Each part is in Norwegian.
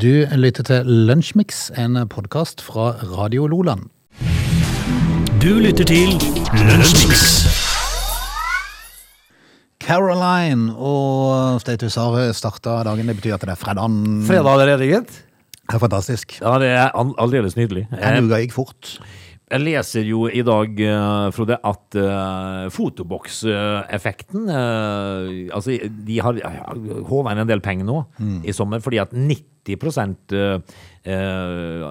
Du lytter til Lunsjmix, en podkast fra Radio Loland. Du lytter til Lunsjmix. Caroline og Status har starta dagen. Det betyr at det er fredag. Fredag allerede, gitt. Det er fantastisk. Ja, det er all- aldeles nydelig. En Jeg, uke gikk fort. Jeg leser jo i dag, eh, Frode, at uh, fotobokseffekten uh, Altså, de har håva inn en del penger nå i sommer, fordi at 90 uh, uh,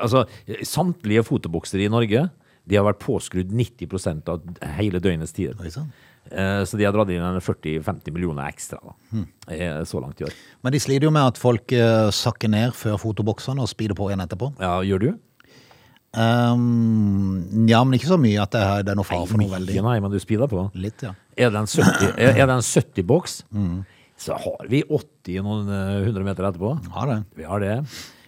Altså, samtlige fotoboksere i Norge de har vært påskrudd 90% av hele døgnets tider. Så de har dratt inn 40-50 millioner ekstra da, eh, så langt i år. Men de sliter jo med at folk sakker ned før fotoboksene og speeder på igjen etterpå. Ja, gjør du? Um, ja, men ikke så mye at det er, det er noe far for noe veldig. Nei, men du speeder på. Litt, ja. Er det en 70, er, er det en 70-boks, så har vi 80 noen eh, hundre meter etterpå. Har det. Vi har det.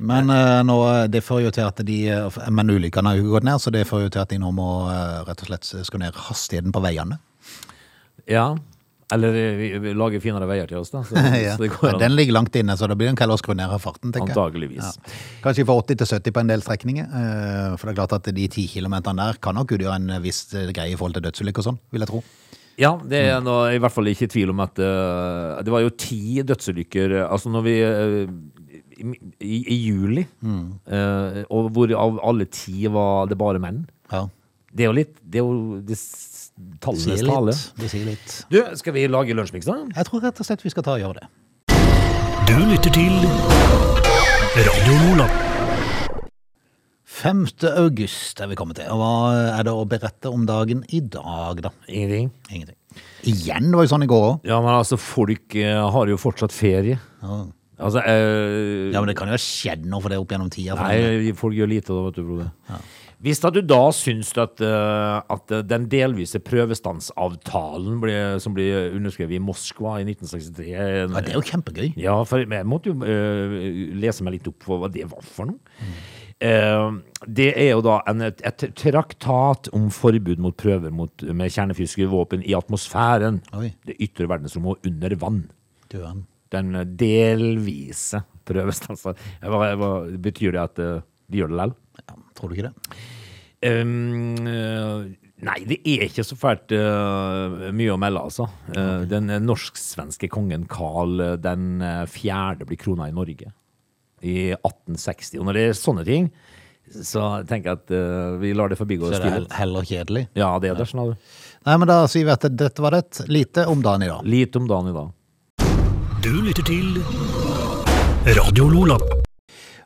Men uh, nå, det fører jo til at de eh, Men ulykkene har jo gått ned, så det fører jo til at de nå må uh, rett og slett skru ned hastigheten på veiene. Ja. Eller vi, lager finere veier til oss, da. Så, ja. så det går an. Den ligger langt inne, så det blir en kald å skru ned farten, tenker jeg. Antageligvis. Ja. Kanskje fra 80 til 70 på en del strekninger. eh, For det er klart at de 10 kilometerne der kan nok utgjøre en viss eh, greie i forhold til dødsulykker og sånn, vil jeg tro. Ja, det er nå i hvert fall ikke tvil om at uh, Det var jo ti dødsulykker eh, Altså når vi uh, i, i, juli, uh, og hvor av alle ti var det bare menn. Ja. Det er jo litt Det er jo Det tallenes tale. Det sier litt. Du, skal vi lage lunsjmiks, da? Jeg tror rett og slett vi skal ta og gjøre det. Du lytter til Radio Nordland. 5. august er vi kommet til. Og hva er det å berette om dagen i dag, da? Ingenting. Ingenting. Igjen, det var jo sånn i går òg. Ja, men altså, folk eh, har jo fortsatt ferie. Ja. Altså, eh, ja, men det kan jo ha skjedd noe for det opp gjennom tida. for Nei, folk gjør lite da, vet du, Frode. Hvis da du da syns at, eh, at den delvise prøvestansavtalen ble, som ble underskrevet i Moskva i 1963 er Ja, det er jo kjempegøy. Ja, for jeg måtte jo uh, lese meg litt opp på hva det var for noe. Eh, det er jo da en, et, et traktat om forbud mot prøver mot, med kjernefysiske våpen i atmosfæren, Oi. det ytre verdensrommet og under vann. Er Den eh, delvise prøvestansen. Betyr det at uh, de gjør det likevel? Ja, tror du ikke det? Um, nei, det er ikke så fælt uh, mye å melde, altså. Uh, Den norsk-svenske kongen Karl den fjerde blir krona i Norge i 1860. Og når det er sånne ting, så tenker jeg at uh, vi lar det forbigå Så det er heller kjedelig. Ja, det er det. Sånn. Nei, men da sier vi at dette var rett. lite om dagen i dag. Lite om dagen i dag. Du lytter til Radio Lola.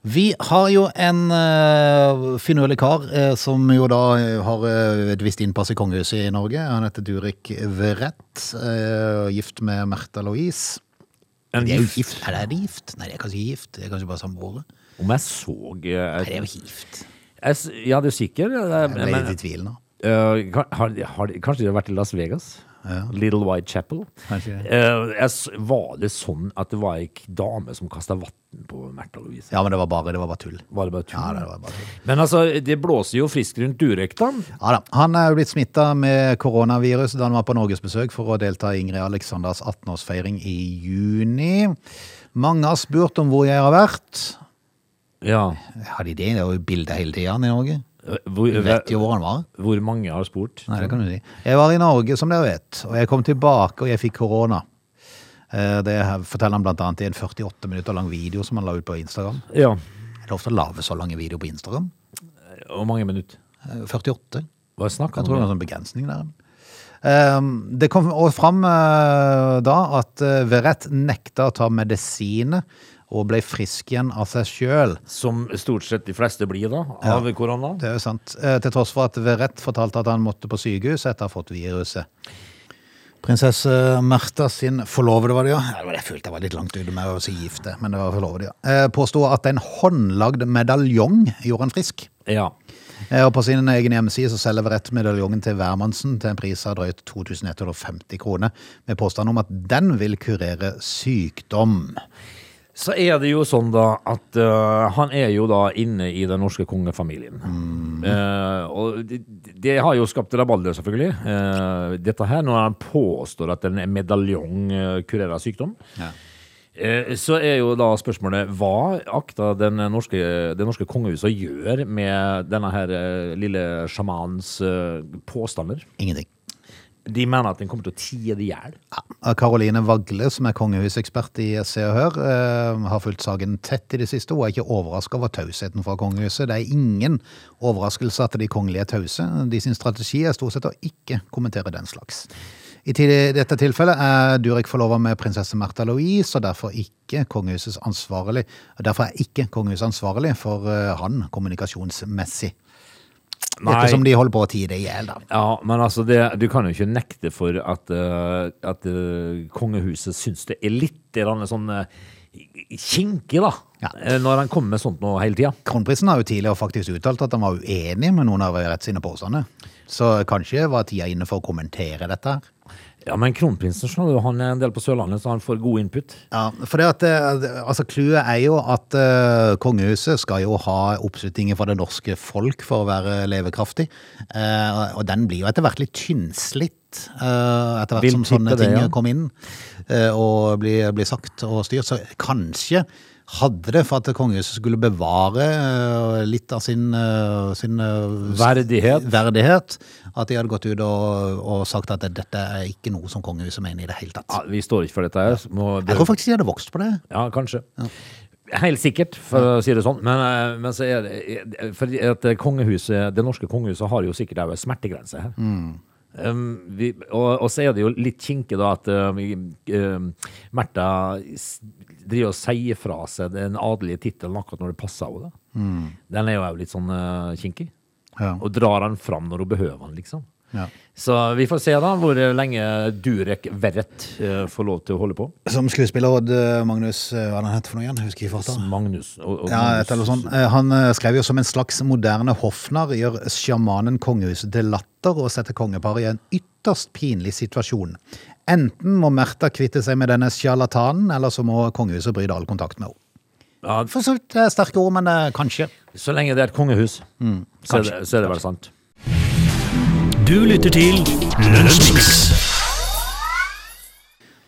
Vi har jo en uh, finurlig kar uh, som jo da eh, har uh, et visst innpass i kongehuset i Norge. Han heter Durek Verrett, uh, gift med Märtha Louise. En De er gift. gift. Er det gift? Nei, de er kanskje gift. De er kanskje bare samboere. Om jeg så Nei, de er jo gift. jeg, Ja, det er sikkert. Jeg ble litt i tvil nå. Har, har, kanskje de har vært i Las Vegas? Little White Chapel? Kanskje. Eh, jeg, var det sånn at det var ei dame som kasta vann på Märtha Louise? Ja, men det var bare, det var bare tull. Var det bare tull? Ja, det var bare tull. Men altså, det blåser jo friskt rundt Durek, da. Ja da. Han er jo blitt smitta med koronavirus da han var på norgesbesøk for å delta i Ingrid Alexanders 18-årsfeiring i juni. Mange har spurt om hvor jeg har vært. Ja. Har de det? Det er jo bilde hele tida i Norge. Eh, Hvor, Du vet jo hvor han var. hvor mange har spurt? Nei, det kan du si. Jeg var i Norge, som dere vet, og jeg kom tilbake, og jeg fikk korona. Eh, Det forteller han annet i en 48 minutter lang video som han la ut på Instagram. Ja. Er det ofte å lage så lange videoer på Instagram? Hvor mange minutter? Eh, 48. Hva snakka Jeg tror det er var en sånn begrensning der. Um, det kom også fram eh, da at Verrett nekta å ta medisiner og ble frisk igjen av seg sjøl. Som stort sett de fleste blir, da, av korona? Det er jo sant. Eh, til tross for at Verrett fortalte at han måtte på sykehus etter å ha fått viruset. Prinsesse Märtha sin forlovede, var det ja? Ja, Jeg følte jeg var litt langt ute med å si gifte, men det var forlovede, ja. Eh, Påsto at en håndlagd medaljong gjorde han frisk. Ja. Eh, Og på sin egen hjemmeside så selger Verrett medaljongen til hvermannsen til en pris av drøyt 2150 kroner, med påstand om at den vil kurere sykdom. Så er det jo sånn da at uh, han er jo da inne i den norske kongefamilien. Eh, og det, det har jo skapt rabalder, selvfølgelig. Uh, dette her, når han påstår at en medaljong uh, kurerer sykdom. Ja. Så er jo da spørsmålet hva akta den norske, det norske kongehuset å gjøre med denne her lille sjamanens påstander? Ingenting. De mener at den kommer til å tie det i hjel. Karoline Vagle, som er kongehusekspert i Se og Hør, eh, har fulgt saken tett i det siste. Hun er ikke overraska over tausheten fra kongehuset. Det er ingen overraskelse at de kongelige er tause. De sin strategi er stort sett å ikke kommentere den slags. I dette tilfellet er Durek forlova med prinsesse Märtha Louise, og derfor ikke. Derfor er ikke kongehuset ansvarlig for eh, han kommunikasjonsmessig. Ettersom de holder på å tie det i hjel, da. Ja, men altså, det, du kan jo ikke nekte for at, uh, at uh, kongehuset syns det er litt sånn uh, kinkig, da. Ja. Når han kommer med sånt nå hele tida. Kronprinsen har jo tidligere faktisk uttalt at han var uenig med noen av Rett sine påstander. Så kanskje var tida inne for å kommentere dette her. Ja, men kronprinsen han er en del på Sørlandet, så han får god input. Ja, for det at, eh, altså Clouet er jo at uh, kongehuset skal jo ha oppslutningen fra det norske folk for å være levekraftig. Uh, og den blir jo etter hvert litt tynnslitt. Uh, etter hvert Vil som sånne det, ting ja. kommer inn eh, og blir, blir sagt og styrt. Så kanskje hadde det for at kongehuset skulle bevare eh, litt av sin, eh, sin eh, Verdighet. verdighet, at de hadde gått ut og, og sagt at dette er ikke noe som kongehuset mener i det hele tatt. Ja, vi står ikke for dette her. Jeg tror faktisk de hadde vokst på det. Ja, kanskje. Helt sikkert, for å si det sånn. Men, eh, men så er det for at kongehuset, Det norske kongehuset har jo sikkert òg en smertegrense her. Um, vi, og, og så er det jo litt kinkig da at uh, um, Märtha driver og sier fra seg den adelige tittelen akkurat når det passer henne. Den er jo òg litt sånn uh, kinkig. Ja. Og drar han fram når hun behøver han, liksom. Ja. Så vi får se da hvor lenge Durek Verrett uh, får lov til å holde på. Som skuespiller Odd eh, Magnus eh, Hva er det han heter for noe igjen? Husker jeg farta. Magnus. Og, og Ja, Magnus-. Eh, Han eh, skrev jo som en slags moderne hoffnarr gjør sjamanen kongehuset til latter og setter kongeparet i en ytterst pinlig situasjon. Enten må Märtha kvitte seg med denne sjarlatanen, eller så må kongehuset bryte all kontakt med henne. Ja, For så vidt eh, sterke ord, men eh, kanskje. Så lenge det er et kongehus, så, er Mm, det, så er det vel sant. Du lytter til Lunsjmix.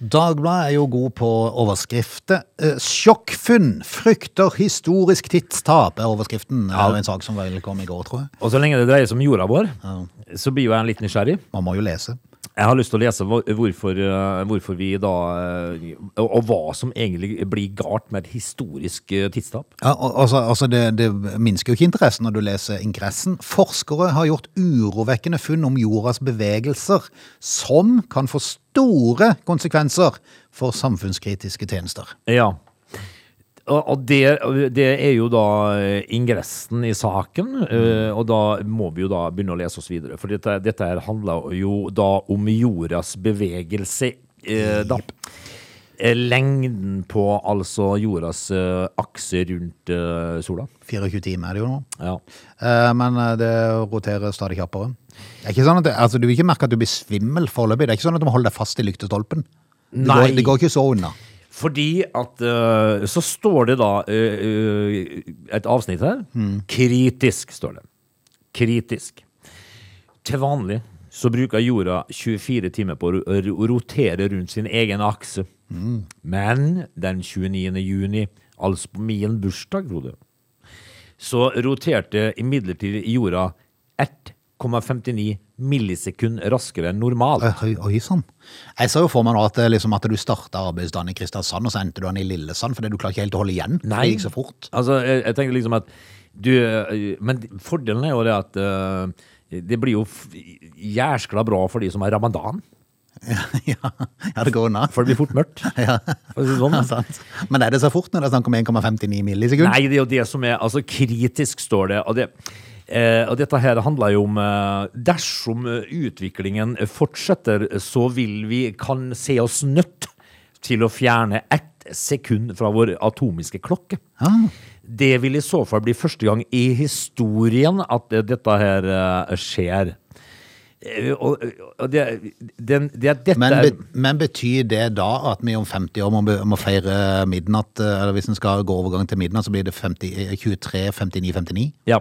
Dagbladet er jo god på overskrifter. Eh, Sjokkfunn frykter historisk tidstap, er overskriften. Det er jo en sak som vel kom i går, tror jeg. Og så lenge det dreier seg om jorda vår, så blir jo jeg litt nysgjerrig. Man må jo lese. Jeg har lyst til å lese hvorfor, eh, hvorfor vi da eh, og, og hva som egentlig blir galt med et historisk eh, tidstap. Ja, altså, altså det, det minsker jo ikke interessen når du leser ingressen. Forskere har gjort urovekkende funn om jordas bevegelser som kan få store konsekvenser for samfunnskritiske tjenester. Ja. Og, det, det er jo da ingressen i saken, eh, og da må vi jo da begynne å lese oss videre. For dette, dette her handler jo da om jordas bevegelse. eh, Da. Eh, Lengden på altså jordas akse rundt sola. 24 timer er det jo nå. Ja. Men det roterer stadig kjappere. Det er ikke sånn at altså, Du vil ikke merke at du blir svimmel foreløpig. Det er ikke sånn at du må holde deg fast i lyktestolpen. Det går, det går ikke så unna. Fordi at uh, Så står det da uh, et avsnitt her. Kritisk, står det. Kritisk. Til vanlig så bruker jorda 24 timer på å ro- ro- rotere rundt sin egen akse. Men den 29. juni, altså på min bursdag, Frode, så roterte imidlertid jorda 1,59 millisekund raskere enn normalt. Oi, oi sann. Jeg ser jo for meg nå at, er liksom at du starta arbeidsdagen i Kristiansand, og så endte du den i Lillesand fordi du klarer ikke helt å holde igjen. Nei. Det gikk så fort. Altså, jeg, jeg tenker liksom at du eh, Men fordelen er jo det at uh, det blir jo jæskla bra for de som har ramadan. ja, ja, det går unna. For det blir fort mørkt. Ja, sånn. ja. Men er det så fort når det er snakk om 1,59 millisekunder? Nei, det er jo det som er Altså, kritisk står det. Og, det, eh, og dette her handler jo om eh, Dersom utviklingen fortsetter, så vil vi kan se oss nødt til å fjerne ett sekund fra vår atomiske klokke. Ah. Det vil i så fall bli første gang i historien at eh, dette her eh, skjer. Eh, Og, og det, den, det, dette Men, be, men betyr det da at vi om 50 år må, må feire midnatt, eh, eller hvis en skal gå overgang til midnatt, så blir det 50, eh, 23, 59, 59? Ja.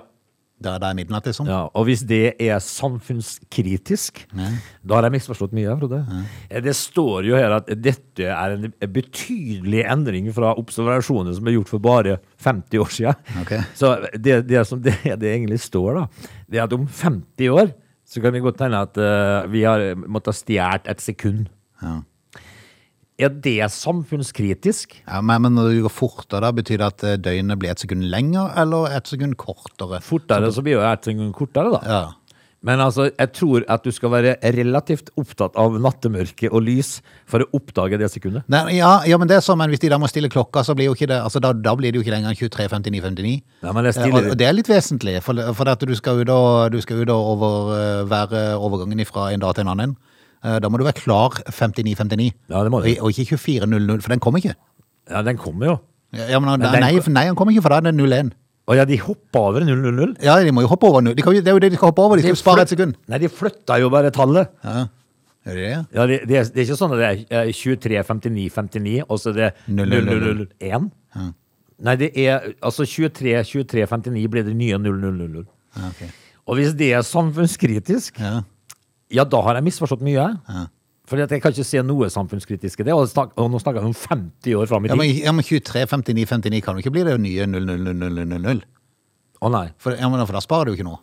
Da, det er midnatt, liksom. Ja, og hvis det er samfunnskritisk, da har jeg misforstått mye, Frode. Ja. Det står jo her at dette er en betydelig endring fra observasjoner som er gjort for bare 50 år siden. Ok. Så det, det som det, det egentlig står, da, det er at om 50 år så kan vi godt tegne at uh, vi har måttet ha stjålet et sekund. Ja. Er det samfunnskritisk? Ja, men, men når du går fortere, betyr det at eh, døgnet blir et sekund lenger, eller et sekund kortere? Fortere så blir jo et sekund kortere, da. Ja. Men altså, jeg tror at du skal være relativt opptatt av nattemørke og lys for å oppdage det sekundet. Nei, ja, ja, men det er sånn, men hvis de da må stille klokka, så blir jo ikke det, altså da, da blir det jo ikke lenger enn 23, 59, 59. Ja, men det Eh, stiller Og, og det er litt vesentlig, for, for at du skal jo da, du skal ut og over, eh, være overgangen fra en dag til en annen. Eh, Da må du være klar 59-59, Ja, det må du. og, og ikke 24-00, for den kommer ikke. Ja, den kommer jo. Ja, men, Men nei, den- nei, den kommer ikke, for da er det 01. Å ja, de hoppa over 000. Ja, de må jo hoppe over nå. De kan, jo- det er jo det de skal hoppe over, de skal jo spare et sekund. Nei, de flytta jo bare tallet. Ja, gjør de det? Ja, det, det, er, det er ikke sånn at det er eh, 23, 59, 59, og så er det 0001. 0001. Nei, det er altså 23, 23, 59 blir det nye 0000. Ja, ok. Og hvis det er samfunnskritisk, Ja, ja, da har jeg misforstått mye. ja. Fordi at jeg kan ikke se noe samfunnskritisk i det. Og, snak, og nå snakker vi om 50 år fram i Ja, men, tid. ja, men 23, 59, 59 kan jo ikke bli det nye 000000. Å nei. For, ja, men, for da sparer du jo ikke noe.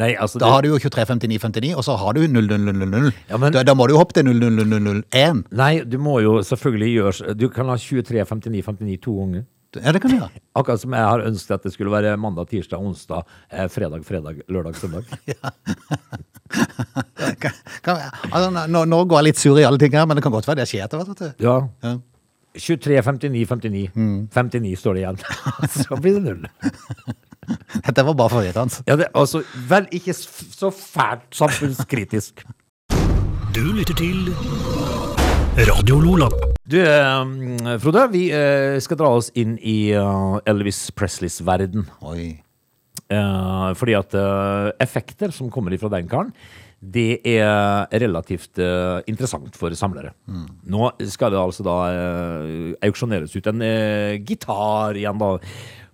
nei altså, Da det, har du jo 23, 59, 59, og så har du 00000. Ja, men- da, da må du jo hoppe til 00001. nei, du må jo selvfølgelig gjøre Du kan ha 23, 59, 59 to ganger. Ja, det kan du gjøre. Akkurat som jeg har ønsket at det skulle være mandag, tirsdag, onsdag, eh, fredag, fredag, lørdag, søndag. Kan, kan, altså, nå, nå går jeg litt sur i alle ting her, men det kan godt være det skjer etter hvert. Ja. Ja. 23, 59, 59. 59 står det igjen. så blir det null. Dette var bare forvirrende. Ja, det, altså, vel ikke så fælt samfunnskritisk. Du lytter til Radio Lola. Du, eh, Frode, vi eh, skal dra oss inn i eh, Elvis Presleys verden. Oi. Eh, fordi at eh, effekter som kommer fra den karen, det er relativt eh, interessant for samlere. Nå skal det altså da eh, auksjoneres ut en eh, gitar igjen, da.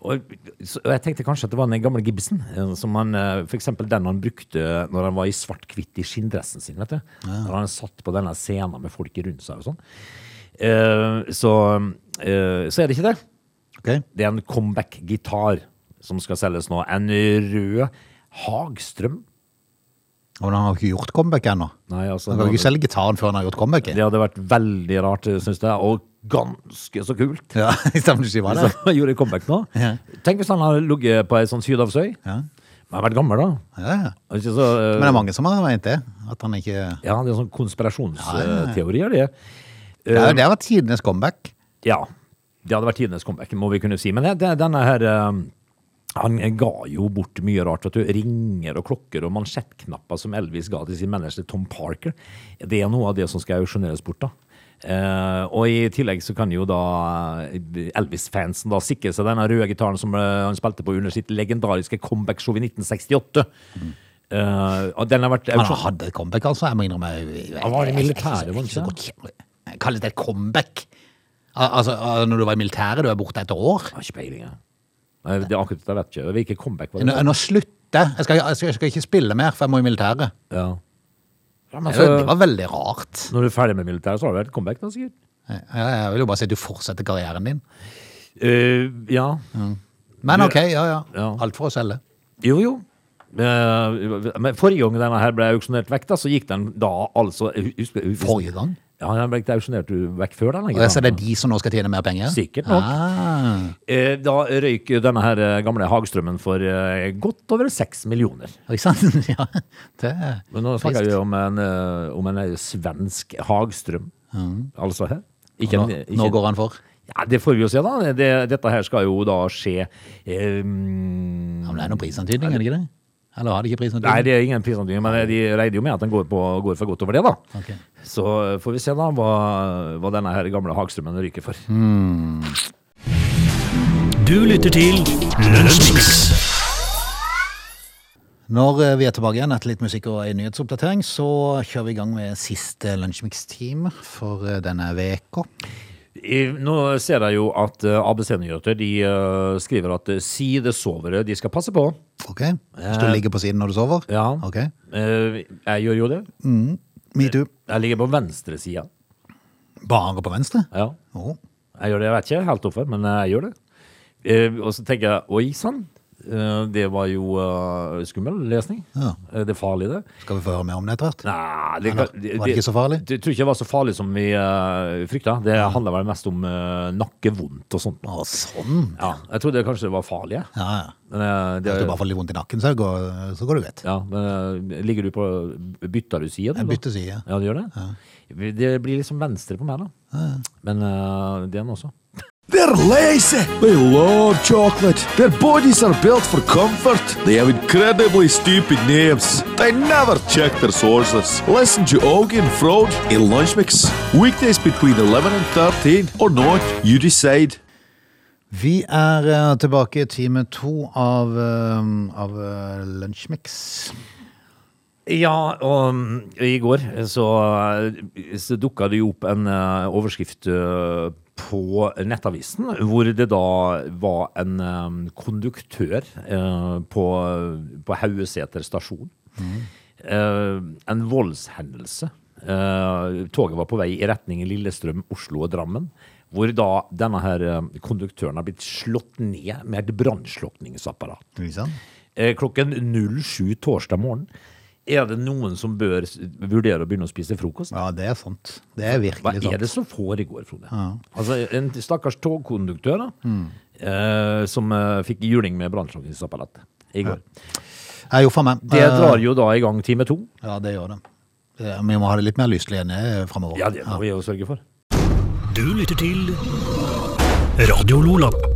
Og, så, og jeg tenkte kanskje at det var den gamle Gibson, eh, som han, eh, for eksempel den han brukte når han var i svart-hvitt i skinndressen sin, vet du. Når han satt på denne scenen med folk rundt seg og sånn. Eh, så, eh, så er det ikke det. Ok. Det er en comeback-gitar som skal selges nå. En rød Hagstrøm. Men han har ikke gjort comeback ennå. Nei, altså, Han kan ikke selge gitaren før han har gjort comeback. det hadde vært veldig rart, syns jeg, og ganske så kult. Ja, i stedet for å si hva det er. han gjorde comeback nå. Ja. Tenk hvis han hadde ligget på ei sånn sydhavsøy. Ja. Han har vært gammel, da. Ja, ja. Så, uh, Men det er mange som har ment det. At han ikke Ja, det er sånn konspirasjonsteorier, det. Uh, ja, det har vært tidenes comeback. Ja, det hadde vært tidenes comeback, må vi kunne si. Men det, det, denne her eh, Han ga jo bort mye rart. Vet du. Ringer og klokker og mansjettknapper som Elvis ga til sin manager Tom Parker. Det er noe av det som skal auksjoneres bort. da. Eh, og i tillegg så kan jo da eh, Elvis-fansen da sikre seg denne røde gitaren som eh, han spilte på under sitt legendariske comeback-show i 1968. Eh, og den har vært Han hadde et comeback, altså. Jeg må innrømme Han var i militæret, var han ikke det? Kalles det et comeback? Al- Altså, når du var i militæret, du er borte et år? Har ikke peiling, jeg. Nei, Det er akkurat, jeg vet ikke. Hvilket comeback var Nå, det? nå slutter jeg. Skal, jeg, skal, jeg ikke spille mer, for jeg må i militæret. Ja. Ja, men Det, altså, det var veldig rart. Når du er ferdig med militæret, så har du vært comeback, da, sikkert. Jeg, jeg vil jo bare si at du fortsetter karrieren din. Uh, ja. Men ok, ja, ja. Ja. Alt for å selge. Jo, jo. Eh, men forrige gang denne her ble auksjonert vekk, da, så gikk den da altså husker- Forrige gang? Ja, Han ble ikke auksjonert vekk før den. Ikke så det er de som nå skal tjene mer penger? Sikkert nok. Ah, Eh, Da røyk denne her eh, gamle Hagstrømmen for eh, godt over seks millioner. ikke sant? ja, det er Men nå snakker vi om en, om en svensk Hagstrøm. Altså her. Ikke nå, ikke nå går han for. Ja, det får vi jo se, da. Det, dette her skal jo da skje eh, mm, Ja, men det er noe prisantydning, er det ikke det? Eller har de ikke prisantydning? Nei, det er ingen prisantydning, men de regner jo med at den går, på, går for godt over det, da. Okay. Så får vi se da hva, hva denne her gamle Hagstrømmen ryker for. Du lytter til Lønnsmix. Når eh, vi er tilbake igjen etter litt musikk og en nyhetsoppdatering, så kjører vi i gang med siste lunsjmix-team for eh, denne veka. I- Nå ser jeg jo at uh, ABC Nyheter de eh, skriver at eh, sidesovere de skal passe på. Ok. Hvis du ligger på siden når du sover? Ja. Ok. Eh, jeg gjør jo det. Me too. Jeg ligger på venstre sida. Bare på venstre? Ja. Å. Jeg gjør det, jeg vet ikke helt hvorfor, men jeg gjør det. Eh, og så tenker jeg oi sann, eh, det var jo uh, skummel lesning. Ja. Eh, det er farlig, det. Skal vi få høre mer om det etter hvert? Nei, det, Eller, var det ikke så farlig? Jeg tror ikke det var så farlig som vi uh, frykta. Det handler vel mest om uh, nakkevondt og sånt. Å, sånn. Ja, jeg trodde kanskje det var farlig. Ja, ja. Men, uh, det, Hvis du bare får litt vondt i nakken, så går, så går det greit. ja, men uh, ligger du på Bytter du side? Jeg bytter side. Ja, du gjør det? Det blir liksom venstre på meg, da. Men uh, den også. They're lazy. They love chocolate. Their bodies are built for comfort. They have incredibly stupid names. They never check their sources. Listen to Augie and Frode in Lunch Mix. Weekdays between 11 and 13 or not, you decide. Vi er eh, tilbake i time to av, uh, av uh, Lunsjmix. Ja, og i går så, så dukka det jo opp en eh, overskrift eh, på Nettavisen, hvor det da var en eh, konduktør eh, på, på Haugeseter stasjon. Eh, en voldshendelse. Eh, toget var på vei i retning Lillestrøm, Oslo og Drammen. Hvor da denne her konduktøren har blitt slått ned med et brannslukningsapparat. Eh, klokken 07 torsdag morgen. Er det noen som bør vurdere å begynne å spise frokost? Ja, det er sant. Det er virkelig sant. Hva er det som foregår, Frode? Altså, En stakkars togkonduktør da, eh, som eh, fikk juling med brannslukningsapparatet i går. Jeg jo meg. Det drar jo da i gang time to. Ja, det gjør det. Vi må ha det litt mer lystig enn framover. Ja, det må vi jo sørge for. Du lytter til Radio Lola.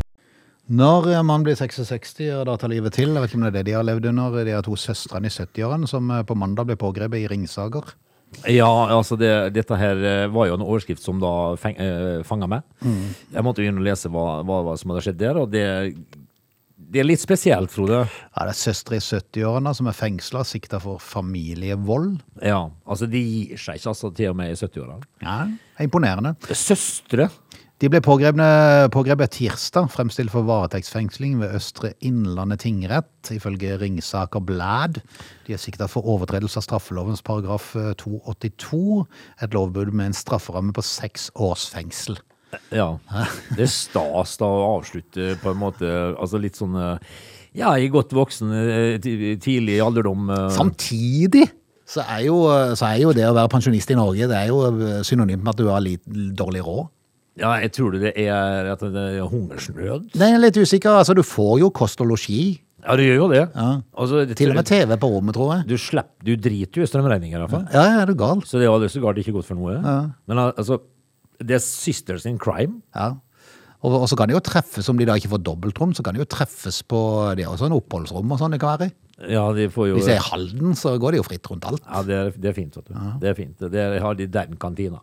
Når man blir 66 og da tar livet til, jeg vet ikke om det er det de har levd under, de har to søstrene i 70-årene som eh, på mandag ble pågrepet i Ringsager. Ja, altså det, dette her eh, var jo en overskrift som da feng, eh, fanga meg. Jeg måtte inn og lese hva, hva, hva som hadde skjedd der, og det, det er litt spesielt, Frode. Ja, det er søstre i 70-årene som er fengsla, sikta for familievold. Ja, altså de gir seg ikke altså til og med i 70-årene. Ja, er imponerende. Søstre De ble pågrepet tirsdag, fremstilt for varetektsfengsling ved Østre Innlandet tingrett, ifølge Ringsaker Blæd. De er sikta for overtredelse av straffelovens paragraf eh, 282, et lovbud med en strafferamme på seks års fengsel. Ja. Det er stas da å avslutte på en måte Altså litt sånn eh, Ja, i godt voksen, eh, tidlig alderdom. eh, Samtidig så er, jo, så er jo det å være pensjonist i Norge det er jo synonymt med at du har litt dårlig råd. Ja, jeg tror det er at det er hungersnød. Det er litt usikker. Altså, du får jo kost og losji. Ja, du gjør jo det. Ja. Altså, det Til og med TV på rommet, tror jeg. Du slipper, du driter jo i strømregninger iallfall. Ja, ja, er du gal? Så det var så galt ikke godt for noe. Men altså, det er sisters in crime. Ja. Og, og så kan de jo treffes, om de da ikke får dobbeltrom, så kan de jo treffes på det er også en oppholdsrom og sånn det kan være i. Ja, de får jo Hvis det er Halden, så går de jo fritt rundt alt. Ja, det er, det er fint, vet du. Det er fint. Det er, har de den kantina.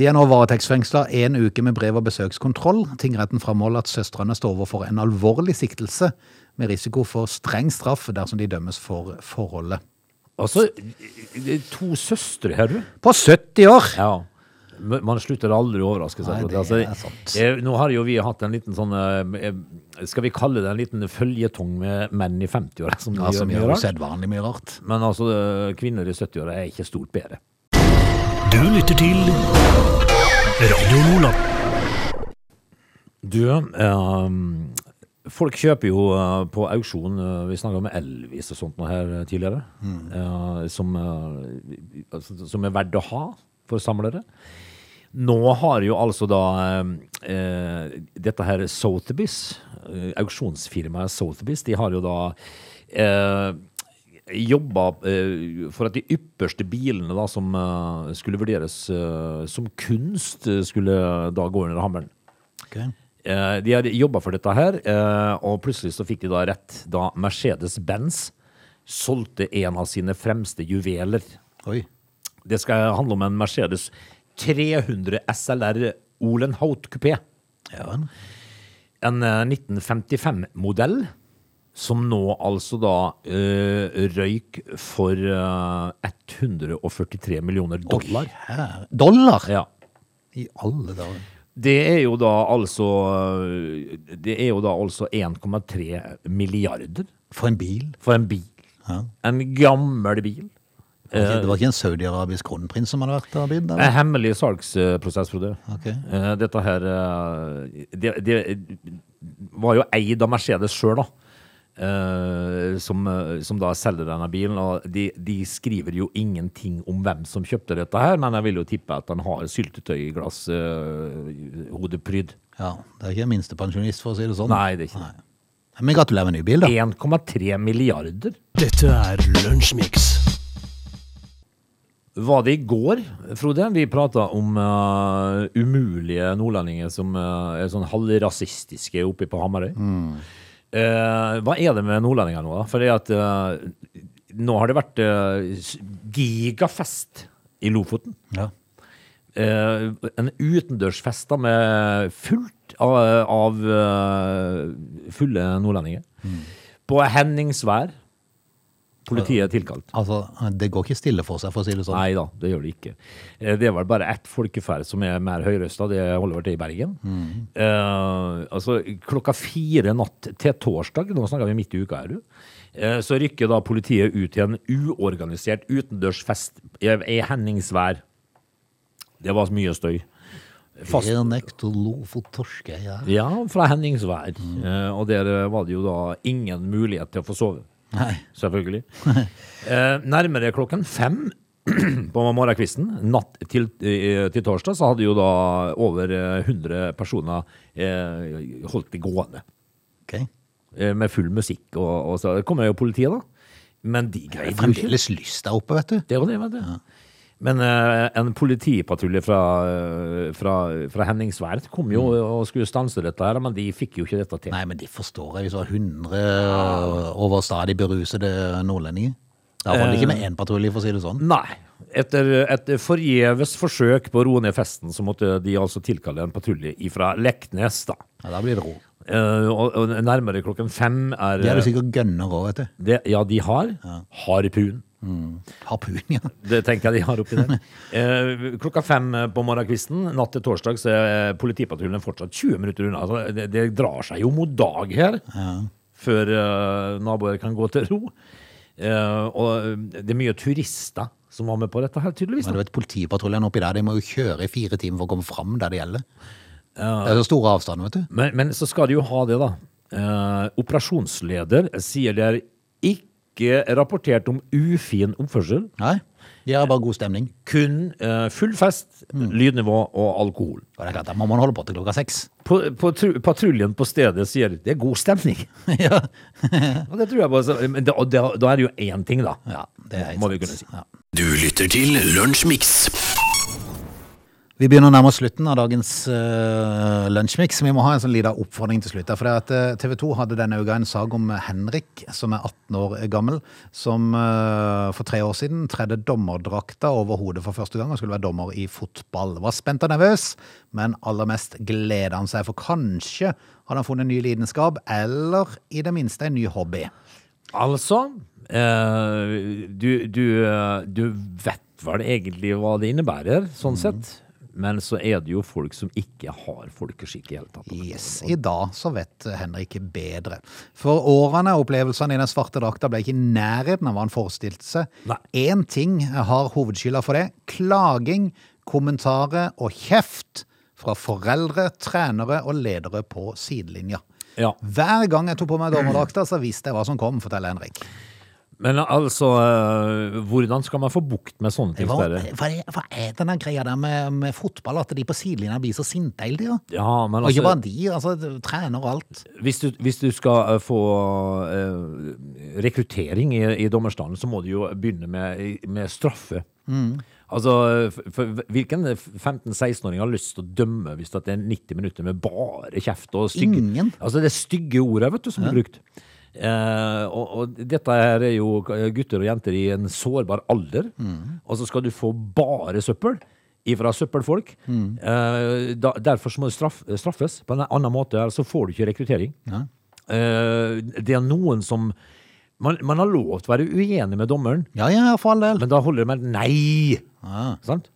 De er nå varetektsfengsla en uke med brev- og besøkskontroll. Tingretten framholder at søstrene står overfor en alvorlig siktelse med risiko for streng straff dersom de dømmes for forholdet. Altså, to søstre her, du. På 70 år! Ja. Man slutter aldri å overraske seg. Nei, det altså, er sant. Nå har jo vi hatt en liten sånn eh, eh, Skal vi kalle det en liten føljetong med menn i 50-åra som Ja, som gjør gjør mye rart? mye rart. Men altså, eh, kvinner i 70-åra er ikke stort bedre. Du lytter til Radio Nordland. Du, eh, folk kjøper jo på auksjon Vi snakka om Elvis og sånt nå her tidligere. eh, som, altså, som er verdt å ha for samlere. Nå har jo altså da eh, eh, dette her Sotheby's, eh, auksjonsfirmaet Sotheby's, de har jo da eh, jobba eh, for at de ypperste bilene da som eh, skulle vurderes eh, som kunst, skulle da gå under hammeren. Okay. Eh, de har jobba for dette her, eh, og plutselig så fikk de da rett da Mercedes-Benz solgte en av sine fremste juveler. Oi. Det skal handle om en Mercedes 300 SLR Olenhout kupé. Ja, En eh, 1955-modell som nå altså da uh, røyk for uh, 143 millioner dollar. Her. Dollar? Ja. I alle dager. Det er jo da altså Det er jo da altså 1,3 milliarder For en bil. for en bil. En gammel bil. Det var ikke- det var ikke en saudiarabisk kronprins som hadde vært bydd? eller? En hemmelig salgsprosess, Frode. Ok. Eh, Dette her eh, det, det var jo eid av Mercedes sjøl, da. eh, som, eh, som da selger denne bilen. Og de, de skriver jo ingenting om hvem som kjøpte dette her, men jeg vil jo tippe at han har syltetøyglasshodepryd. uh, hodepryd. Ja, det er ikke en minstepensjonist, for å si det sånn. Nei, det er ikke Nei. Men gratulerer med ny bil, da. 1,3 milliarder. Dette er Lunsjmix. Var det i går, Frode? Vi prata om uh, umulige nordlendinger som uh, er sånn halvrasistiske oppe på Hamarøy. Eh, hva er det med nordlendinger nå, da? For at nå har det vært gigafest i Lofoten. Ja. En utendørsfest da med fullt av, av fulle nordlendinger. På Henningsvær. Politiet er tilkalt. Altså, det går ikke stille for seg, for å si det sånn. Nei da, det gjør det ikke. Eh, Det er vel bare ett folkeferd som er mer høyrøsta, det holder vel til i Bergen. Eh, altså klokka fire natt til torsdag, nå snakker vi midt i uka er du. eh, så rykker da politiet ut til en uorganisert utendørsfest i, i Henningsvær. Det var mye støy. Fast, ja. fra Henningsvær. Eh, og der var det jo da ingen mulighet til å få sove. Nei. Selvfølgelig. Eh, nærmere klokken fem på morgenkvisten, natt til, eh, til torsdag, så hadde jo da over eh, 100 personer eh, holdt det gående. Ok. Eh, med full musikk. Og, og så kommer jo politiet, da. Men de greide jo ikke fremdeles lyst der oppe, vet du. det var det, vet du. Men uh, en politipatrulje fra, eh, fra, fra Henningsvær kom jo og skulle stanse dette her, men de fikk jo ikke dette til. Nei, men de forstår jeg hvis det var 100 overstadig berusede nordlendinger. Da holder det ikke med én patrulje, for å si det sånn. Nei. Etter et forgjeves forsøk på å roe ned festen, så måtte de altså tilkalle en patrulje fra Leknes, da. Ja, da blir det ro. Uh, og, nærmere klokken fem er De er jo sikkert gønner òg, vet du. det, Ja, de har harpun. Harpun, ja. Det tenker jeg de har oppi der. Eh, klokka fem på morgenkvisten natt til torsdag så er politipatruljen fortsatt 20 minutter unna. Altså, det, det drar seg jo mot dag her før eh, naboer kan gå til ro. Eh, og det er mye turister som var med på dette her, tydeligvis. Men du vet, Politipatruljen oppi der de må jo kjøre i fire timer for å komme fram der det gjelder. Det er så store avstander, vet du. Men, men så skal de jo ha det, da. Eh, operasjonsleder sier det er ikke rapportert om ufin oppførsel. Nei, de har bare god stemning. Kun eh, full fest, lydnivå og alkohol. Og det er klart, da må man holde på til klokka seks. På, på, tru- patruljen på stedet sier det er god stemning. ja. Og det tror jeg bare, så- men da, da, da er det jo én ting, da. ja, det er helt Må vi sant. kunne si. Ja. Du lytter til Lunsjmix. Vi begynner å nærme oss slutten av dagens uh, lunsjmix. Vi må ha en sånn liten oppfordring til slutt. For at, eh, TV 2 hadde denne uka en sag om Henrik, som er 18 år gammel, som uh, for tre år siden tredde dommerdrakta over hodet for første gang og skulle være dommer i fotball. Var spent og nervøs, men aller mest gleda han seg, for kanskje hadde han funnet en ny lidenskap, eller i det minste en ny hobby. Altså eh, du, du, eh, du vet vel egentlig hva det innebærer, sånn sett. Men så er det jo folk som ikke har folkeskikk i hele tatt. Yes, I dag så vet Henrik bedre. For årene og opplevelsene i den svarte drakta ble ikke i nærheten av hva han forestilte seg. Nei. Én ting har hovedskylda for det. Klaging, kommentarer og kjeft fra foreldre, trenere og ledere på sidelinja. Ja. Hver gang jeg tok på meg dommerdrakta, så visste jeg hva som kom, forteller Henrik. Men altså, eh, hvordan skal man få bukt med sånne ting? Hva, hva, hva er denne greia der med, med fotball, at de på sidelinja blir så sinte hele tida? Ja, men Og ikke altså, bare de, altså trener og alt. hvis du, hvis du skal eh, få uh, rekruttering i, i dommerstanden, så må du jo begynne med, med straffe. Altså, for, hvilken 15-16-åring har lyst til å dømme hvis det er 90 minutter med bare kjeft og stygge Ingen. Altså det er stygge ordet, vet du, som blir brukt. Eh, og, og dette her er jo gutter og jenter i en sårbar alder, og så skal du få bare søppel ifra søppelfolk. Eh, da, derfor må du straff, straffes på en annen måte, så får du ikke rekruttering. Eh, det er noen som man, man har lov til å være uenig med dommeren, Ja, ja, for all del. men da holder det med nei. Ja. Sant?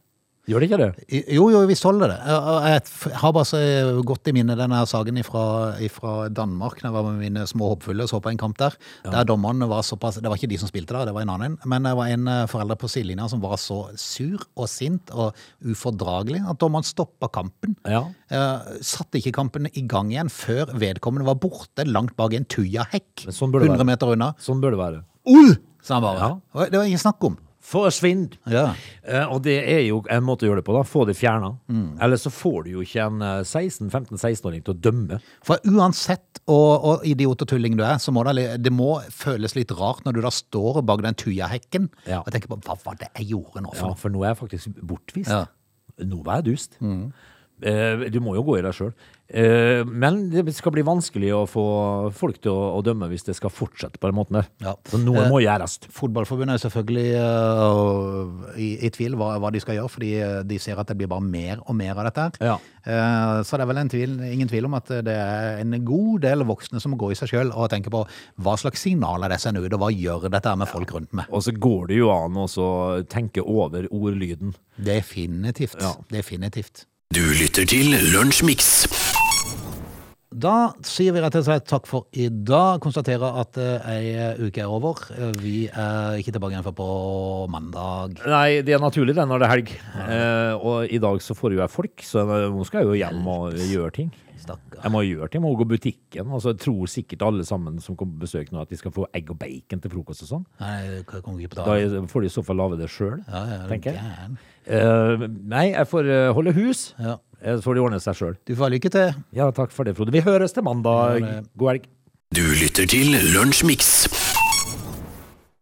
Gjør det ikke det? Jo, jo, visst holder det. Jeg- har bare så godt i minne denne saken fra Danmark, da jeg var med mine små hoppfulle og så på en kamp der. Der dommerne var såpass Det var ikke de som spilte der, det var en annen. Men det var en eh, forelder på sidelinja som var så sur og sint og ufordragelig at dommeren stoppa kampen. Ja. Eh, satte ikke kampen i gang igjen før vedkommende var borte langt bak en tujahekk. Sånn 100 meter unna. Sånn bør det være. Ull! sa han bare. Ja. Det var ingen snakk om. Forsvinn! Ja. Eh, og det er jo en måte å gjøre det på, da. Få det fjerna. Mm. Eller så får du jo ikke en eh, 16-15-16-åring til å dømme. For uansett og, og idiot og tulling du er, så må det, det må føles litt rart når du da står bak den tujahekken Ja. og tenker på hva var det jeg gjorde nå for ja, for nå er jeg faktisk bortvist. Ja. Mm. Nå var jeg dust. Eh, du må jo gå i deg sjøl. Eh, men det skal bli vanskelig å få folk til å, dømme hvis det skal fortsette på den måten der. Ja. Så noe Eh, må gjøres. Fotballforbundet er selvfølgelig i, i tvil hva, hva de skal gjøre, fordi de ser at det blir bare mer og mer av dette. Ja. Eh, Så det er vel tvil, ingen tvil om at det er en god del voksne som må gå i seg sjøl og tenke på hva slags signaler det sender ut, og hva gjør dette med folk rundt meg. Og så går det jo an å tenke over ordlyden. Definitivt. Ja. Definitivt. Du lytter til Lunsjmix. Da sier vi rett og slett takk for i dag. Konstaterer at eh, ei uke er over. Eh, Vi er ikke tilbake igjen før på mandag. Nei, det er naturlig det når det er helg. Eh, og i dag så får jo jeg folk, så nå skal jeg jo hjem og gjøre ting. Stakkar. Jeg må gjøre ting, jeg må gå i butikken. Altså, jeg tror sikkert alle sammen som kommer på besøk nå at de skal få egg og bacon til frokost og sånn. Nei, jeg kommer ikke på Da får de i så fall lage det sjøl, Ja, ja, er tenker jeg. Eh, nei, jeg får eh, holde hus. Ja. Eh, Så får de ordne seg sjøl. Du får ha lykke til. Ja, takk for det, Frode. Vi høres til mandag. Ja, God helg. Du lytter til Lunsjmix.